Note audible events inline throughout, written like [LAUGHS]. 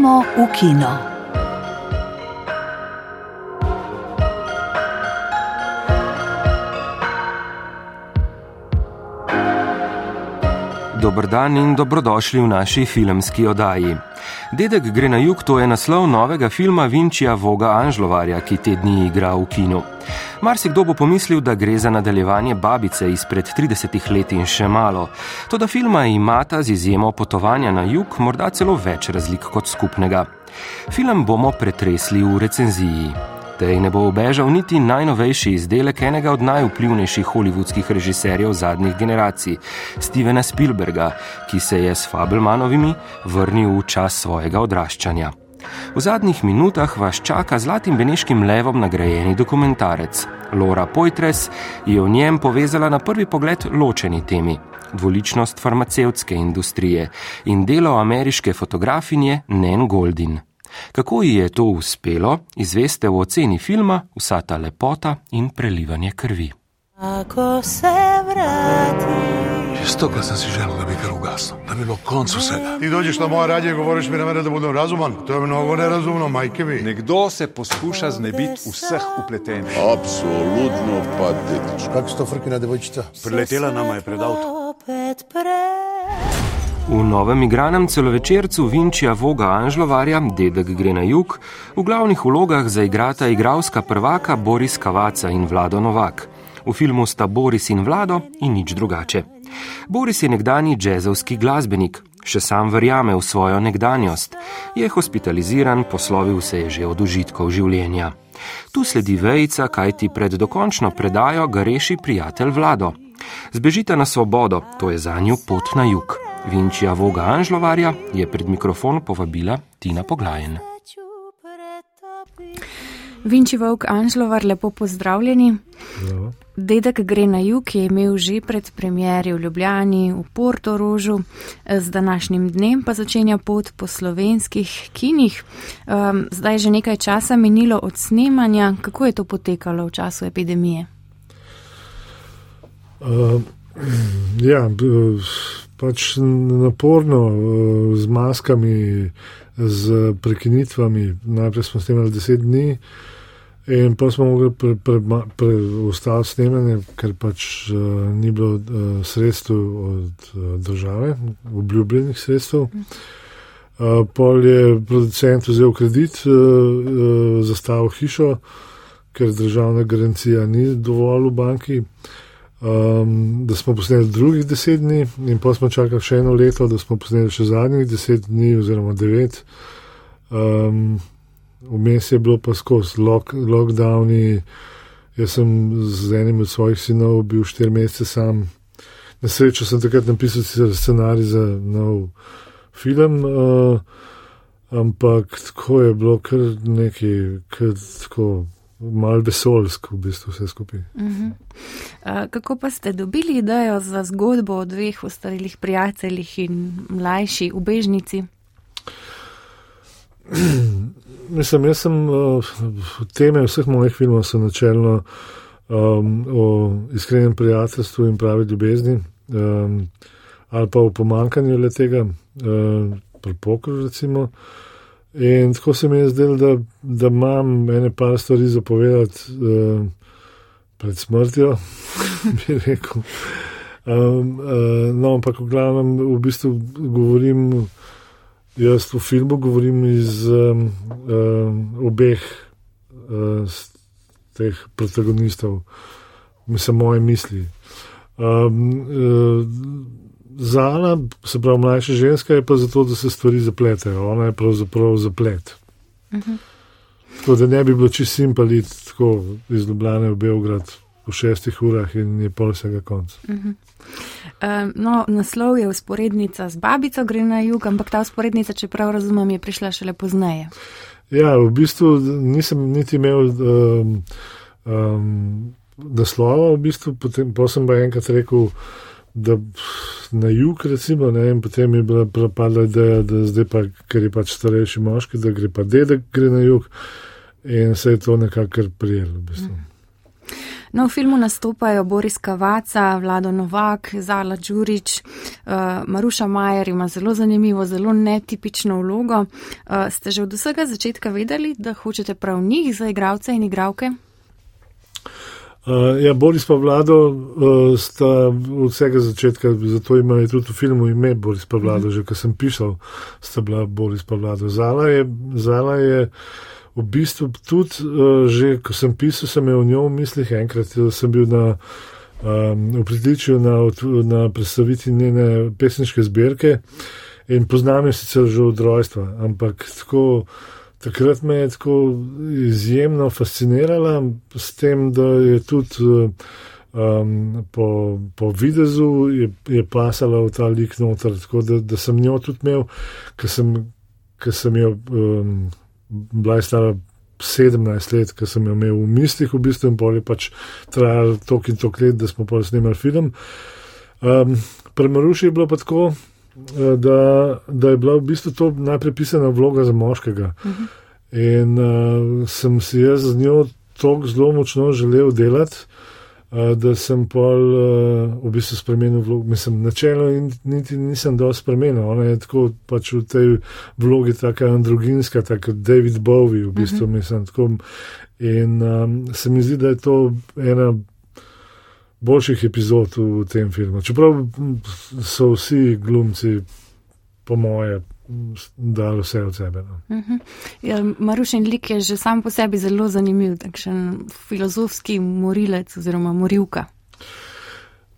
Gremo v kino. Dobr dan in dobrodošli v naši filmski oddaji. Dedek gre na jug, to je naslov novega filma Vinčija Voga Anžlovarja, ki te dni igra v kinu. Marsikdo bo pomislil, da gre za nadaljevanje babice izpred 30 let in še malo. Toda filma imata z izjemo potovanja na jug morda celo več razlik kot skupnega. Film bomo pretresli v recenziji. Tej ne bo obežal niti najnovejši izdelek enega od najvplivnejših holivudskih režiserjev zadnjih generacij, Stevena Spielberga, ki se je s Fabelmanovimi vrnil v čas svojega odraščanja. V zadnjih minutah vas čaka zlatim beneškim levom nagrajeni dokumentarec. Laura Poitres je v njem povezala na prvi pogled ločeni temi: dvoličnost farmacevtske industrije in delo ameriške fotografinje Nen Goldin. Kako ji je to uspelo, izveste v oceni filma Vsa ta lepota in prelivanje krvi. Ako se vrati. Stokrat sem si želel, da bi kar ugasnil, da bi bilo konc vsega. Ti dođeš na moje radije, govoriš mi na mene, da budem razuman. To je mnogo nerazumno, majke mi. Nekdo se poskuša znebiti vseh upletenih. Absolutno patetično. Kako se to frkina devojčica? Priletela nama je pred avto. V novem igranem celovečercu Vinčija Voga Anžlovarja, dedek gre na jug, v glavnih vlogah zaigrata igralska prvaka Boris Kavaca in Vlado Novak. V filmu sta Boris in Vlado in nič drugače. Boris je nekdani džezovski glasbenik, še sam verjame v svojo nekdanjost. Je hospitaliziran, poslovil se je že od užitkov življenja. Tu sledi vejca, kaj ti pred dokončno predajo ga reši prijatelj Vlado. Zbežite na svobodo, to je za njo pot na jug. Vinčija Voga Anžlovarja je pred mikrofon povabila Tina Poglajen. Vinči Vovk Anžlovar, lepo pozdravljeni. Ja. Dedek gre na jug, je imel že pred premjeri v Ljubljani, v Porto Rožu, z današnjim dnem pa začenja pot po slovenskih kinih. Um, zdaj je že nekaj časa minilo od snemanja. Kako je to potekalo v času epidemije? Uh, ja, pač naporno, uh, z maskami, z prekinitvami. Najprej smo snemali deset dni, in pa smo mogli preustaviti pre, pre, snemanje, ker pač uh, ni bilo uh, sredstev od uh, države, obljubljenih sredstev. Uh, pol je producent vzel kredit, uh, uh, zastavil hišo, ker državna garancija ni dovolj v banki. Um, da smo posneli drugih deset dni, in pa smo čakali še eno leto, da smo posneli še zadnjih deset dni, oziroma devet. Um, Vmes je bilo pa skozi lock, lockdowni. Jaz sem z enim od svojih sinov bil štiri mesece sam. Na srečo sem takrat napisal scenarij za nov film, uh, ampak tako je bilo kar nekaj, kar tako malo vesoljsko, v bistvu vse skupaj. Uh -huh. uh, kako pa ste dobili idejo za zgodbo o dveh ostalih prijateljih in mlajši ubežnici? [CLEARS THROAT] Mislim, jaz sem uh, teme vseh mojih filmov so načelno um, o iskrenem prijateljstvu in pravi ljubezni, um, ali pa o pomankanju le tega, uh, pri pokru recimo. In tako se mi je zdelo, da, da imam ene par stvari zapovedati uh, pred smrtjo, [LAUGHS] bi rekel. Um, uh, no, ampak v glavnem v bistvu govorim. Jaz v filmu govorim iz um, um, obeh uh, teh protagonistov, mislim, moje misli. Um, uh, Zala, se pravi, mlajša ženska je pa zato, da se stvari zapletejo, ona je pravzaprav zaplet. Uh -huh. Tako da ne bi bilo čisto simpali, tako iz Ljubljana v Beograd v šestih urah in je pol vsega konca. Uh -huh. Um, no, naslov je usporednica z babico, gre na jug, ampak ta usporednica, če prav razumem, je prišla šele pozneje. Ja, v bistvu nisem niti imel um, um, naslova, v bistvu, potem pa sem pa enkrat rekel, da na jug, recimo, ne, in potem je bila propadla ideja, da zdaj pa, ker je pač starejši moški, da gre pa dedek, gre na jug in se je to nekako prijelo. V bistvu. No, v filmu nastopajo Boris Kavaca, Vlado Novak, Zala Đurič, uh, Maruša Majer ima zelo zanimivo, zelo netipično vlogo. Uh, ste že od vsega začetka vedeli, da hočete prav njih za igralce in igralke? Uh, ja, Boris pa vlado uh, sta od vsega začetka, zato imajo tudi v filmu ime Boris pa vlado, mm -hmm. že ko sem pisal, sta bila Boris pa vlado. Zala je, Zala je v bistvu tudi, uh, že ko sem pisal, sem imel v njo v mislih enkrat, da sem bil na, um, v pritličju na, na predstavitvi njene pesniške zbirke in poznam jo sicer že od rojstva, ampak tako. Takrat me je tako izjemno fascinirala s tem, da je tudi um, po, po videzu je, je pasala v ta lik noter, tako da, da sem njo tudi imel, ker sem, sem jo um, bila stara 17 let, ker sem jo imel v mislih, v bistvu in pol je pač trajalo tok in tok let, da smo pa snimali film. Um, Premaruši je bilo pa tako, da, da je bila v bistvu to najprej pisana vloga za moškega. Uh -huh. In uh, sem si jaz z njo tako zelo močno želel delati, uh, da sem pol uh, v bistvu spremenil vlogo. Mislim, načelo in niti nisem dosti spremenil. Ona je tako pač v tej vlogi tako androginska, tako David Bowie, v bistvu uh -huh. mislim. Tako, in um, se mi zdi, da je to ena boljših epizod v tem filmu. Čeprav so vsi glumci, po moje, dali vse od sebe. No. Uh mhm. -huh. ja, Marušin lik je že sam po sebi zelo zanimiv, takšen filozofski morilec oziroma morilka.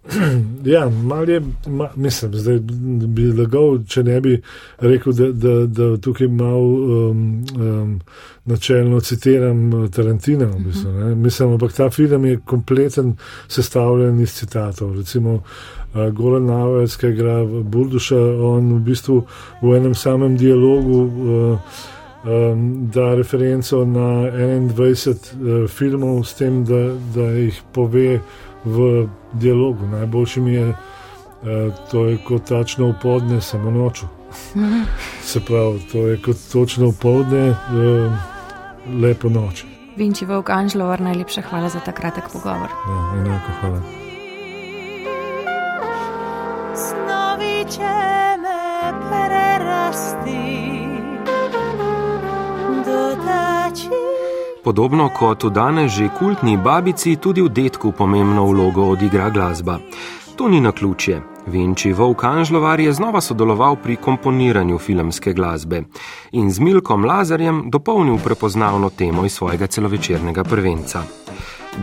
[CLEARS THROAT] Ja, malo je, ma, mislim, zdaj bi lagal, če ne bi rekel, da, da, da tukaj malo um, um, načelno citiram uh, Tarantina. V bistvu, mislim, ampak ta film je kompleten sestavljen iz citatov. Recimo uh, Goran Navec, ki igra Burduša, on v bistvu v enem samem dialogu uh, um, da referenco na 21 uh, filmov s tem, da, da jih pove v dialogu. Najboljši mi je, eh, to je kot tačno v podne, samo noču. [LAUGHS] Se pravi, to je kot točno v podne, eh, lepo noč. Vinči Vok Anžlovar, najlepša hvala za ta kratek pogovor. Ja, enako hvala. Snovi će me prerasti dotaći Podobno kot v danes že kultni babici, tudi v detku pomembno vlogo odigra glasba. To ni na ključje. Vinči Vovk Anžlovar je znova sodeloval pri komponiranju filmske glasbe in z Milkom Lazarjem dopolnil prepoznavno temo iz svojega celovečernega prvenca.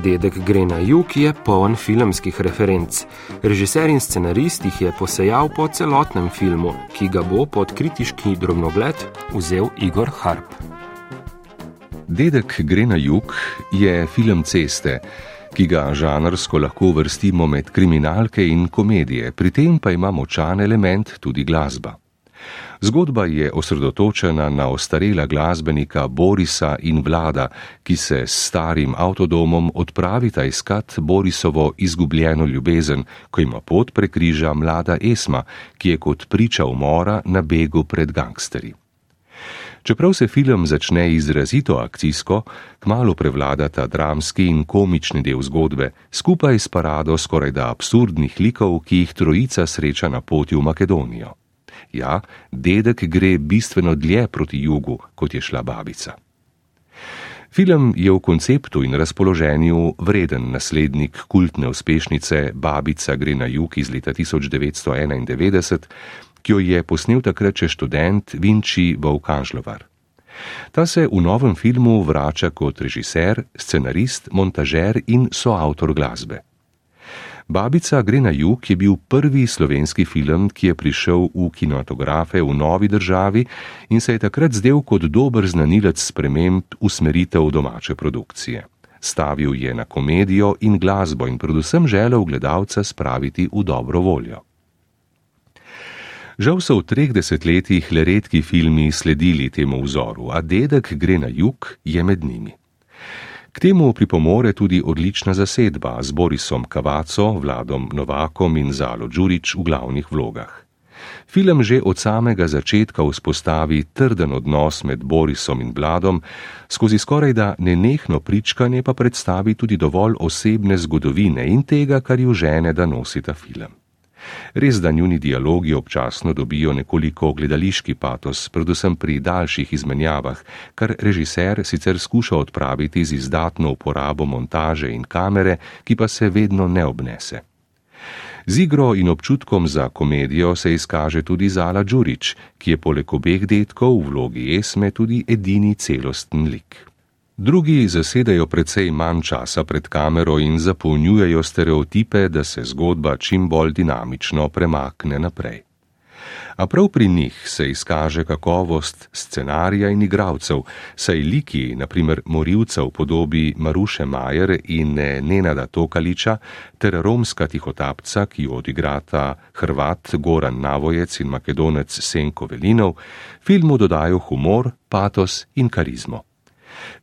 Dedek gre na jug je poln filmskih referenc. Režiser in scenarist jih je posejal po celotnem filmu, ki ga bo pod kritiški drobnogled vzel Igor Harp. Dedek gre na jug je film Ceste, ki ga žanrsko lahko vrstimo med kriminalke in komedije, pri tem pa ima močan element tudi glasba. Zgodba je osredotočena na ostarela glasbenika Borisa in vlada, ki se s starim avtodomom odpravita iskat Borisovo izgubljeno ljubezen, ko ima pot prekriža mlada Esma, ki je kot priča umora na begu pred gangsterji. Čeprav se film začne izrazito akcijsko, kmalo prevladata dramski in komični del zgodbe, skupaj s parado skoraj da absurdnih likov, ki jih trojica sreča na poti v Makedonijo. Ja, dedek gre bistveno dlje proti jugu, kot je šla babica. Film je v konceptu in razpoloženju vreden naslednik kultne uspešnice Babica gre na jug iz leta 1991, ki jo je posnel takrat še študent Vinči Vaukanžlovar. Ta se v novem filmu vrača kot režiser, scenarist, montažer in soavtor glasbe. Babica gre na jug je bil prvi slovenski film, ki je prišel v kinematografe v novi državi in se je takrat zdel kot dober znanilec sprememb usmeritev domače produkcije. Stavil je na komedijo in glasbo in predvsem želel gledalca spraviti v dobro voljo. Žal so v treh desetletjih le redki filmi sledili temu vzoru, a dedek gre na jug, je med njimi. K temu pripomore tudi odlična zasedba z Borisom Kavaco, Vladom Novakom in Zalo Đurič v glavnih vlogah. Film že od samega začetka vzpostavi trden odnos med Borisom in Bladom, skozi skoraj da nenehno pričkanje pa predstavi tudi dovolj osebne zgodovine in tega, kar ju žene, da nosita film. Res, da njuni dialogi občasno dobijo nekoliko gledališki patos, predvsem pri daljših izmenjavah, kar režiser sicer skuša odpraviti z izdatno uporabo montaže in kamere, ki pa se vedno ne obnese. Z igro in občutkom za komedijo se izkaže tudi Zala Đurič, ki je poleg obeh detkov v vlogi Esme tudi edini celosten lik. Drugi zasedajo precej manj časa pred kamero in zapolnjujejo stereotipe, da se zgodba čim bolj dinamično premakne naprej. A prav pri njih se izkaže kakovost scenarija in igralcev, saj liki, naprimer morilca v podobi Maruše Majer in Nenada Tokaliča, ter romska tihotapca, ki jo odigrata Hrvat Goran Navojec in Makedonec Senko Velinov, filmu dodajo humor, patos in karizmo.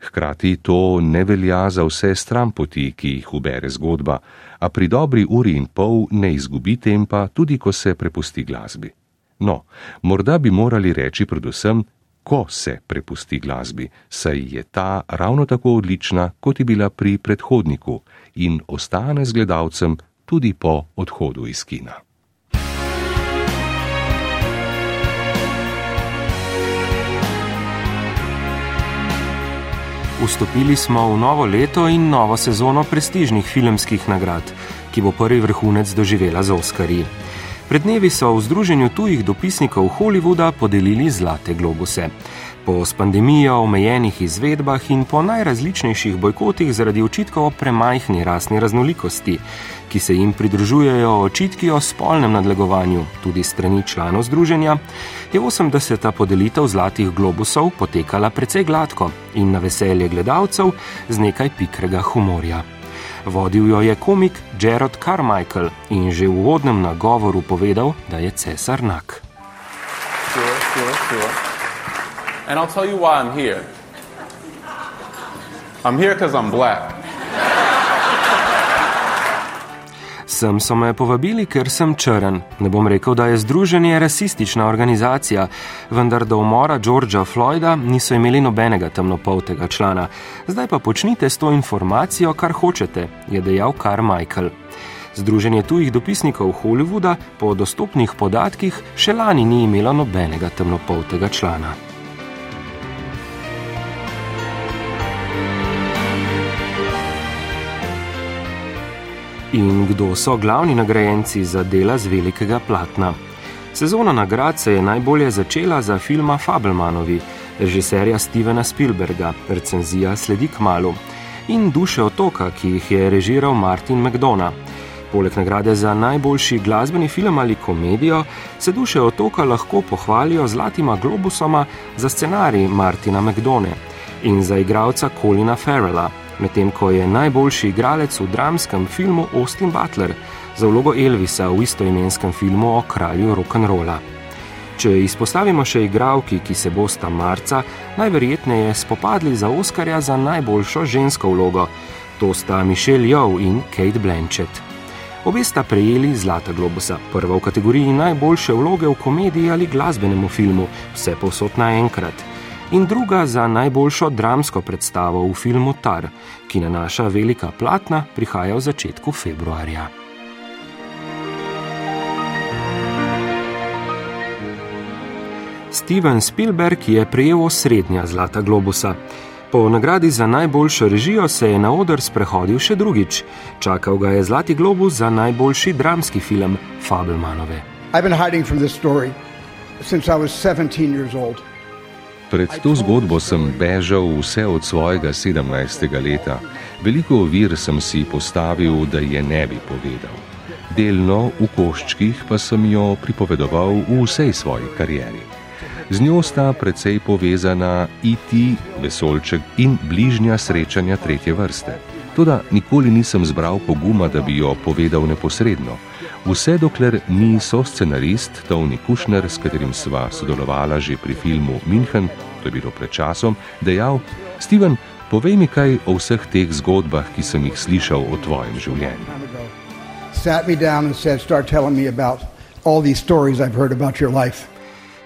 Hkrati to ne velja za vse stranpoti, ki jih ubere zgodba, a pri dobri uri in pol ne izgubi tempa, tudi ko se prepusti glasbi. No, morda bi morali reči predvsem, ko se prepusti glasbi, saj je ta ravno tako odlična, kot je bila pri predhodniku in ostane z gledalcem tudi po odhodu iz kina. Vstopili smo v novo leto in novo sezono prestižnih filmskih nagrad, ki bo prvi vrhunec doživela z Oskarji. Pred dnevi so v Združenju tujih dopisnikov Hollywooda podelili zlate globuse. Po s pandemijo omejenih izvedbah in po najrazličnejših bojkotih zaradi očitkov o premajhni rasni raznolikosti, ki se jim pridružujejo očitki o spolnem nadlegovanju, tudi strani članov združenja, je 80. podelitev zlatih globusov potekala precej gladko in na veselje gledalcev z nekaj pikrega humorja. Vodil jo je komik Gerard Carmichael in že v uvodnem nagovoru povedal, da je cesar nak. Sure, sure, sure. And I'll tell you why I'm here. I'm here because I'm black. Sem so me povabili, ker sem črn. Ne bom rekel, da je združenje rasistična organizacija, vendar do umora Georgea Floyda niso imeli nobenega temnopoltega člana. Zdaj pa počnite s to informacijo, kar hočete, je dejal Carmichael. Združenje tujih dopisnikov Hollywooda po dostopnih podatkih še lani ni imelo nobenega temnopoltega člana. In kdo so glavni nagrajenci za dela z velikega platna? Sezona nagrad se je najbolje začela za filma Fabelmanovi, režiserja Stevena Spielberga, recenzija sledi k malu, in Duše otoka, ki jih je režiral Martin McDonough. Poleg nagrade za najboljši glasbeni film ali komedijo se Duše otoka lahko pohvalijo zlatima globusoma za scenarij Martina McDonough in za igralca Colina Farrella medtem ko je najboljši igralec v dramskem filmu Austin Butler za vlogo Elvisa v istoimenskem filmu o kralju rock'n'rolla. Če izpostavimo še igralki, ki se bosta marca najverjetneje spopadli za Oskarja za najboljšo žensko vlogo, to sta Michelle Yeoh in Kate Blanchett. Obe sta prejeli Zlata globusa, prva v kategoriji najboljše vloge v komediji ali glasbenemu filmu, vse povsod naenkrat in druga za najboljšo dramsko predstavo v filmu Tar, ki na naša velika platna prihaja v začetku februarja. Steven Spielberg je prejel osrednja Zlata globusa. Po nagradi za najboljšo režijo se je na oder sprehodil še drugič. Čakal ga je Zlati globus za najboljši dramski film Fabelmanove. I've been hiding from this story since I was 17 years old. Pred to zgodbo sem bežal vse od svojega 17. leta. Veliko ovir sem si postavil, da je ne bi povedal. Delno v koščkih pa sem jo pripovedoval v vsej svoji karieri. Z njo sta precej povezana iti, vesolček in bližnja srečanja tretje vrste. Toda nikoli nisem zbral poguma, da bi jo povedal neposredno. Vse dokler ni so scenarist Tony Kushner, s katerim sva sodelovala že pri filmu München, to je bilo pred časom, dejal: Steven, povej mi kaj o vseh teh zgodbah, ki sem jih slišal o tvojem življenju.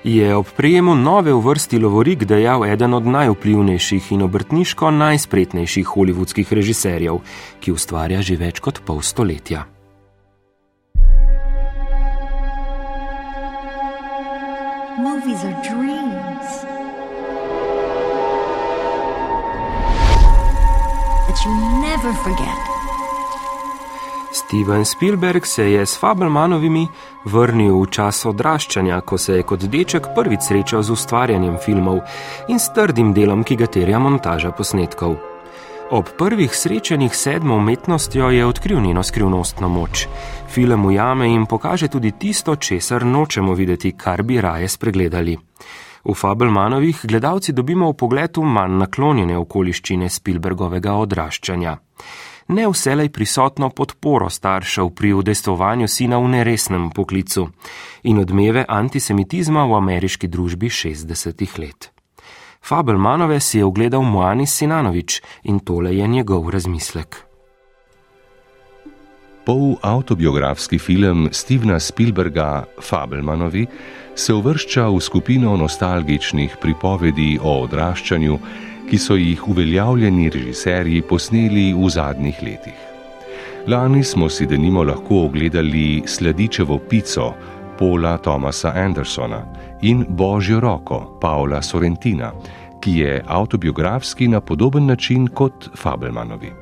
Je ob prijemu nove vrsti Lovorik dejal eden od najvplivnejših in obrtniško najspretnejših holivudskih režiserjev, ki ustvarja že več kot pol stoletja. Movies are dreams that you never forget. Steven Spielberg se je s Fabelmanovimi vrnil v čas odraščanja, ko se je kot deček prvič srečal z ustvarjanjem filmov in s trdim delom, ki ga terja montaža posnetkov. Ob prvih srečanjih s sedmo umetnostjo je odkril njeno skrivnostno moč. Film ujame in pokaže tudi tisto, česar nočemo videti, kar bi raje spregledali. V Fabelmanovih gledalci dobimo v pogledu manj naklonjene okoliščine Spielbergovega odraščanja ne vselej prisotno podporo staršev pri udejstvovanju sina v neresnem poklicu in odmeve antisemitizma v ameriški družbi 60-ih let. Fabelmanove si je ogledal Moanis Sinanovič in tole je njegov razmislek. Pol autobiografski film Stevena Spielberga Fabelmanovi se uvršča v skupino nostalgičnih pripovedi o odraščanju, ki so jih uveljavljeni režiserji posneli v zadnjih letih. Lani smo si denimo lahko ogledali Sladičevo pico Paula Thomasa Andersona in Božjo roko Paula Sorrentina, ki je autobiografski na podoben način kot Fabelmanovi.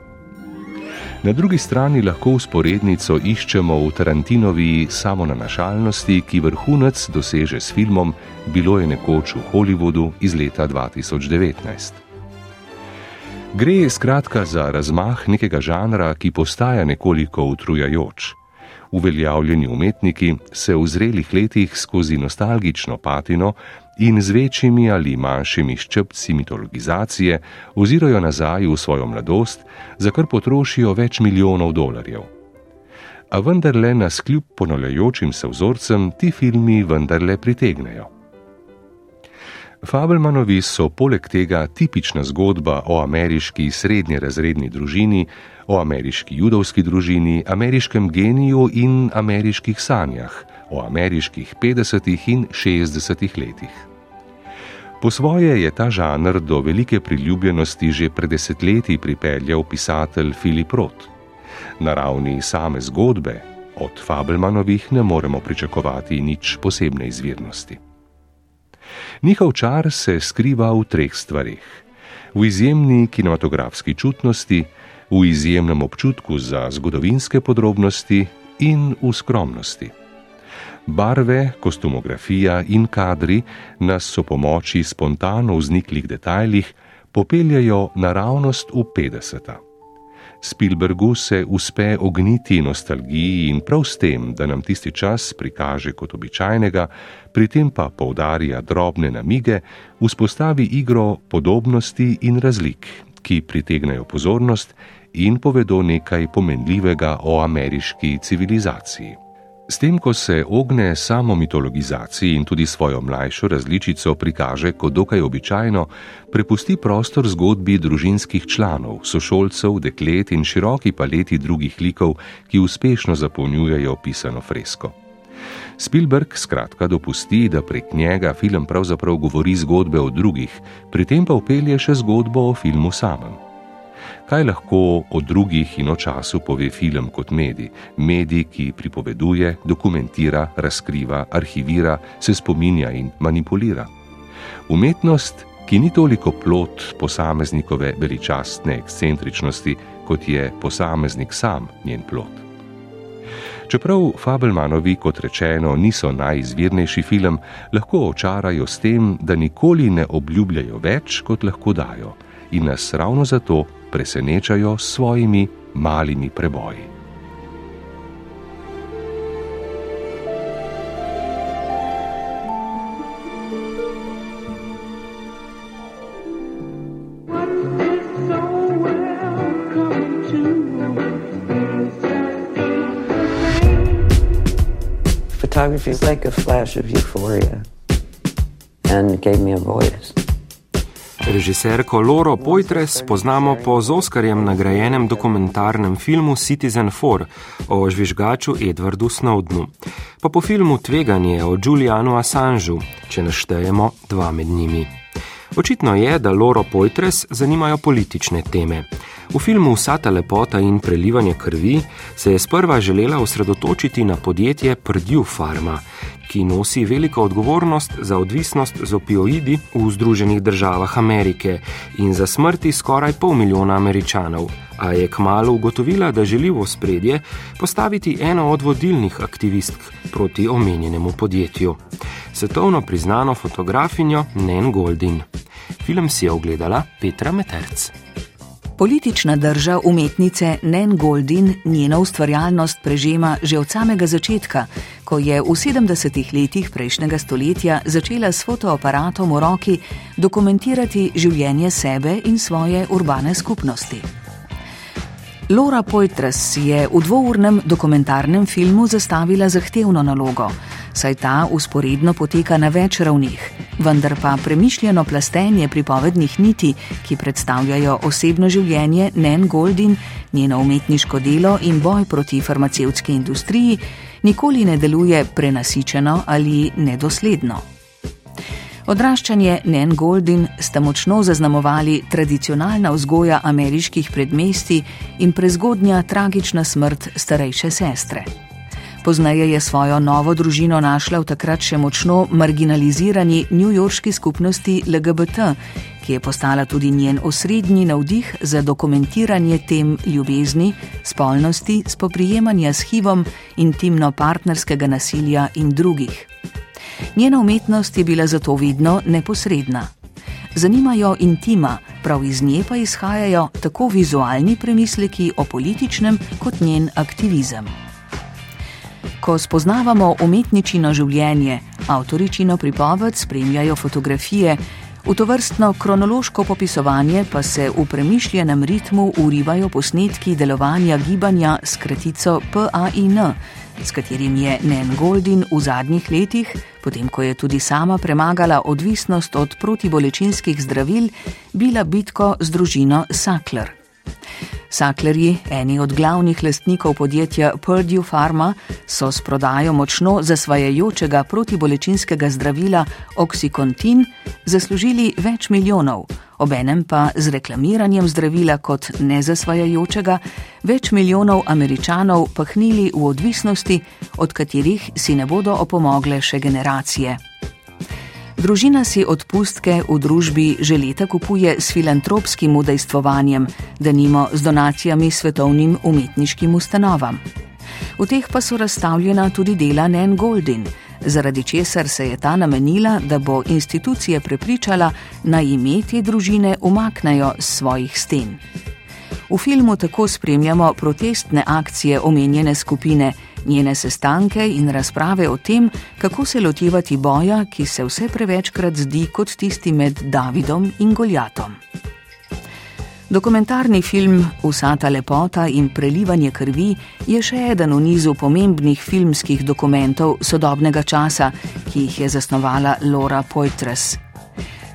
Na drugi strani lahko usporednico iščemo v Tarantinovi samonanašalnosti, ki vrhunec doseže s filmom Bilo je nekoč v Hollywoodu iz leta 2019. Gre skratka za razmah nekega žanra, ki postaja nekoliko utrujajoč. Uveljavljeni umetniki se v zrelih letih skozi nostalgično patino in z večjimi ali manjšimi ščepci mitologizacije ozirajo nazaj v svojo mladost, za kar potrošijo več milijonov dolarjev. A vendarle nas kljub ponavljajočim se vzorcem ti filmi vendarle pritegnejo. Fabelmanovi so poleg tega tipična zgodba o ameriški srednje razredni družini, o ameriški judovski družini, ameriškem geniju in ameriških sanjah, o ameriških 50. in 60. letih. Po svoje je ta žanr do velike priljubljenosti že pred desetletji pripeljal pisatelj Filip Roth. Na ravni same zgodbe od Fabelmanovih ne moremo pričakovati nič posebne izvirnosti. Njihov čar se skriva v treh stvarih: v izjemni kinematografski čutnosti, v izjemnem občutku za zgodovinske podrobnosti in v skromnosti. Barve, kostumografija in kadri nas so pomoči spontano vzniklih detajlih popeljajo naravnost v 50. Spielbergu se uspe ogniti nostalgiji in prav s tem, da nam tisti čas prikaže kot običajnega, pri tem pa poudarja drobne namige, vzpostavi igro podobnosti in razlik, ki pritegnejo pozornost in povedo nekaj pomenljivega o ameriški civilizaciji. S tem, ko se ogne samo mitologizaciji in tudi svojo mlajšo različico prikaže kot dokaj običajno, prepusti prostor zgodbi družinskih članov, sošolcev, deklet in široki paleti drugih likov, ki uspešno zapolnjujejo pisano fresko. Spielberg skratka dopusti, da prek njega film pravzaprav govori zgodbe o drugih, pri tem pa upelje še zgodbo o filmu samem kaj lahko o drugih in o času pove film kot medij, medij, ki pripoveduje, dokumentira, razkriva, arhivira, se spominja in manipulira. Umetnost, ki ni toliko plot posameznikove veličastne ekscentričnosti, kot je posameznik sam njen plot. Čeprav Fabelmanovi, kot rečeno, niso najizvirnejši film, lahko očarajo s tem, da nikoli ne obljubljajo več, kot lahko dajo, in nas ravno zato presenečajo s svojimi malimi preboji. Photography is like a flash of euphoria and gave me a voice. Režiserko Loro Poitres poznamo po z Oskarjem nagrajenem dokumentarnem filmu Citizen 4 o žvižgaču Edwardu Snowdenu. pa po filmu Tveganje o Julianu Assangeu, če naštejemo dva med njimi. Očitno je, da Loro Poitres zanimajo politične teme. V filmu Vsa ta lepota in prelivanje krvi se je sprva želela osredotočiti na podjetje Purdue Pharma, ki nosi veliko odgovornost za odvisnost z opioidi v Združenih državah Amerike in za smrti skoraj pol milijona američanov, a je kmalo ugotovila, da želi v spredje postaviti eno od vodilnih aktivistk proti omenjenemu podjetju. Svetovno priznano fotografinjo Nen Goldin. Film si je ogledala Petra Meterc. Politična drža umetnice Nen Goldin njeno ustvarjalnost prežema že od samega začetka, ko je v 70-ih letih prejšnjega stoletja začela s fotoaparatom v roki dokumentirati življenje sebe in svoje urbane skupnosti. Laura Poitras je v dvournem dokumentarnem filmu zastavila zahtevno nalogo, saj ta usporedno poteka na več ravnih, vendar pa premišljeno plastenje pripovednih niti, ki predstavljajo osebno življenje Nen Goldin, njeno umetniško delo in boj proti farmacevtski industriji, nikoli ne deluje prenasičeno ali nedosledno. Odraščanje Nen Goldin sta močno zaznamovali tradicionalna vzgoja ameriških predmesti in prezgodnja tragična smrt starejše sestre. Poznaje je svojo novo družino našla v takrat še močno marginalizirani newyorški skupnosti LGBT, ki je postala tudi njen osrednji navdih za dokumentiranje tem ljubezni, spolnosti, spoprijemanja s HIV-om, intimno partnerskega nasilja in drugih. Njena umetnost je bila zato vidno neposredna. Zanimajo intima, prav iz nje pa izhajajo tako vizualni premisleki o političnem kot njen aktivizem. Ko spoznavamo umetničino življenje, avtoričino pripoved spremljajo fotografije, v to vrstno kronološko popisovanje pa se v premišljenem ritmu urivajo posnetki delovanja gibanja s kratico PAIN, s katerim je Nen Goldin v zadnjih letih, potem ko je tudi sama premagala odvisnost od protibolečinskih zdravil, bila bitko z družino Sackler. Sacklerji, eni od glavnih lastnikov podjetja Purdue Pharma, so s prodajo močno zasvajajočega protibolečinskega zdravila Oxycontin zaslužili več milijonov, obenem pa z reklamiranjem zdravila kot nezasvajajočega več milijonov američanov pahnili v odvisnosti, od katerih si ne bodo opomogle še generacije. Družina si odpustke v družbi že leta kupuje s filantropskim udejstvovanjem, da nimo z donacijami svetovnim umetniškim ustanovam. V teh pa so razstavljena tudi dela Nen Goldin, zaradi česar se je ta namenila, da bo institucije prepričala, naj ime te družine umaknejo z svojih sten. V filmu tako spremljamo protestne akcije omenjene skupine, njene sestanke in razprave o tem, kako se lotevati boja, ki se vse prevečkrat zdi kot tisti med Davidom in Goljatom. Dokumentarni film Vsa ta lepota in prelivanje krvi je še eden v nizu pomembnih filmskih dokumentov sodobnega časa, ki jih je zasnovala Laura Poitras.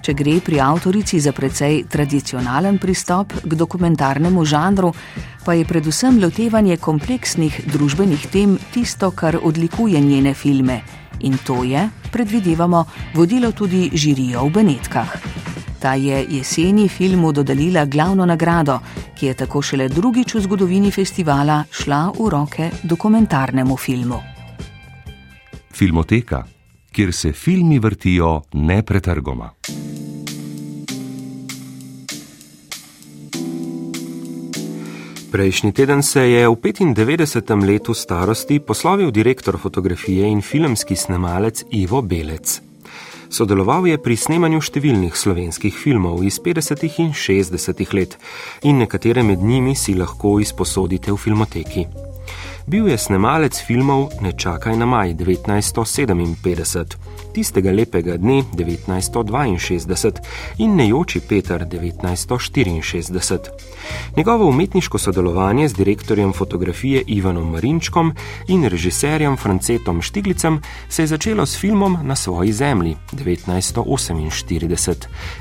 Če gre pri avtorici za precej tradicionalen pristop k dokumentarnemu žanru, pa je predvsem lotevanje kompleksnih družbenih tem tisto, kar odlikuje njene filme. In to je, predvidevamo, vodilo tudi žirijo v Benetkah. Ta je jeseni filmu dodelila glavno nagrado, ki je tako šele drugič v zgodovini festivala šla v roke dokumentarnemu filmu. Filmoteka, kjer se filmi vrtijo nepretrgoma. Prejšnji teden se je v 95. letu starosti poslovil direktor fotografije in filmski snemalec Ivo Belec. Sodeloval je pri snemanju številnih slovenskih filmov iz 50. in 60. let in nekatere med njimi si lahko izposodite v filmoteki. Bil je snemalec filmov Ne čakaj na maj 1957, tistega lepega dne 1962 in Nejoči Peter 1964. Njegovo umetniško sodelovanje z direktorjem fotografije Ivanom Marinčkom in režiserjem Francetom Štiglicem se je začelo s filmom Na svoji zemlji 1948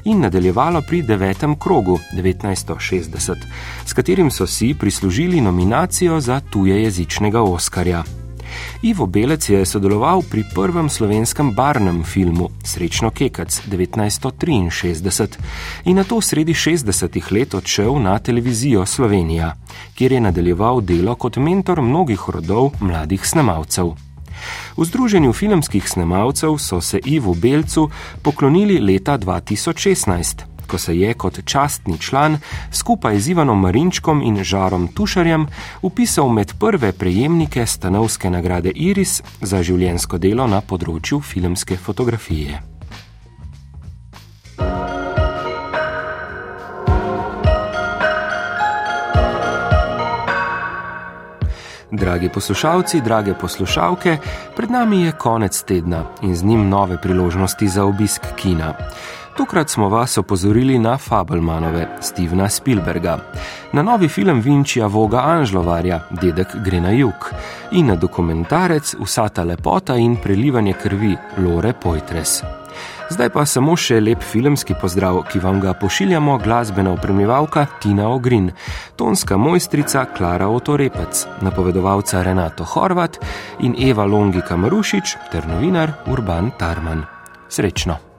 in nadaljevalo pri devetem krogu 1960, s katerim so si prislužili nominacijo za tuje jezičnega Oskarja. Ivo Belec je sodeloval pri prvem slovenskem barnem filmu Srečno Kekac 1963 in na to sredi 60-ih let odšel na televizijo Slovenija, kjer je nadaljeval delo kot mentor mnogih rodov mladih snemalcev. V Združenju filmskih snemalcev so se Ivu Belcu poklonili leta 2016 ko se je kot častni član skupaj z Ivanom Marinčkom in Žarom Tušarjem upisal med prve prejemnike stanovske nagrade Iris za življensko delo na področju filmske fotografije. Dragi poslušalci, drage poslušalke, pred nami je konec tedna in z njim nove priložnosti za obisk kina. Tokrat smo vas opozorili na Fabelmanove Stevena Spielberga, na novi film Vinčija Voga Anžlovarja, Dedek gre na jug in na dokumentarec Vsa ta lepota in prelivanje krvi Lore Poitres. Zdaj pa samo še lep filmski pozdrav, ki vam ga pošiljamo glasbena opremljevalka Tina Ogrin, tonska mojstrica Klara Otorepec, napovedovalca Renato Horvat in Eva Longika Marušič ter novinar Urban Tarman. Srečno!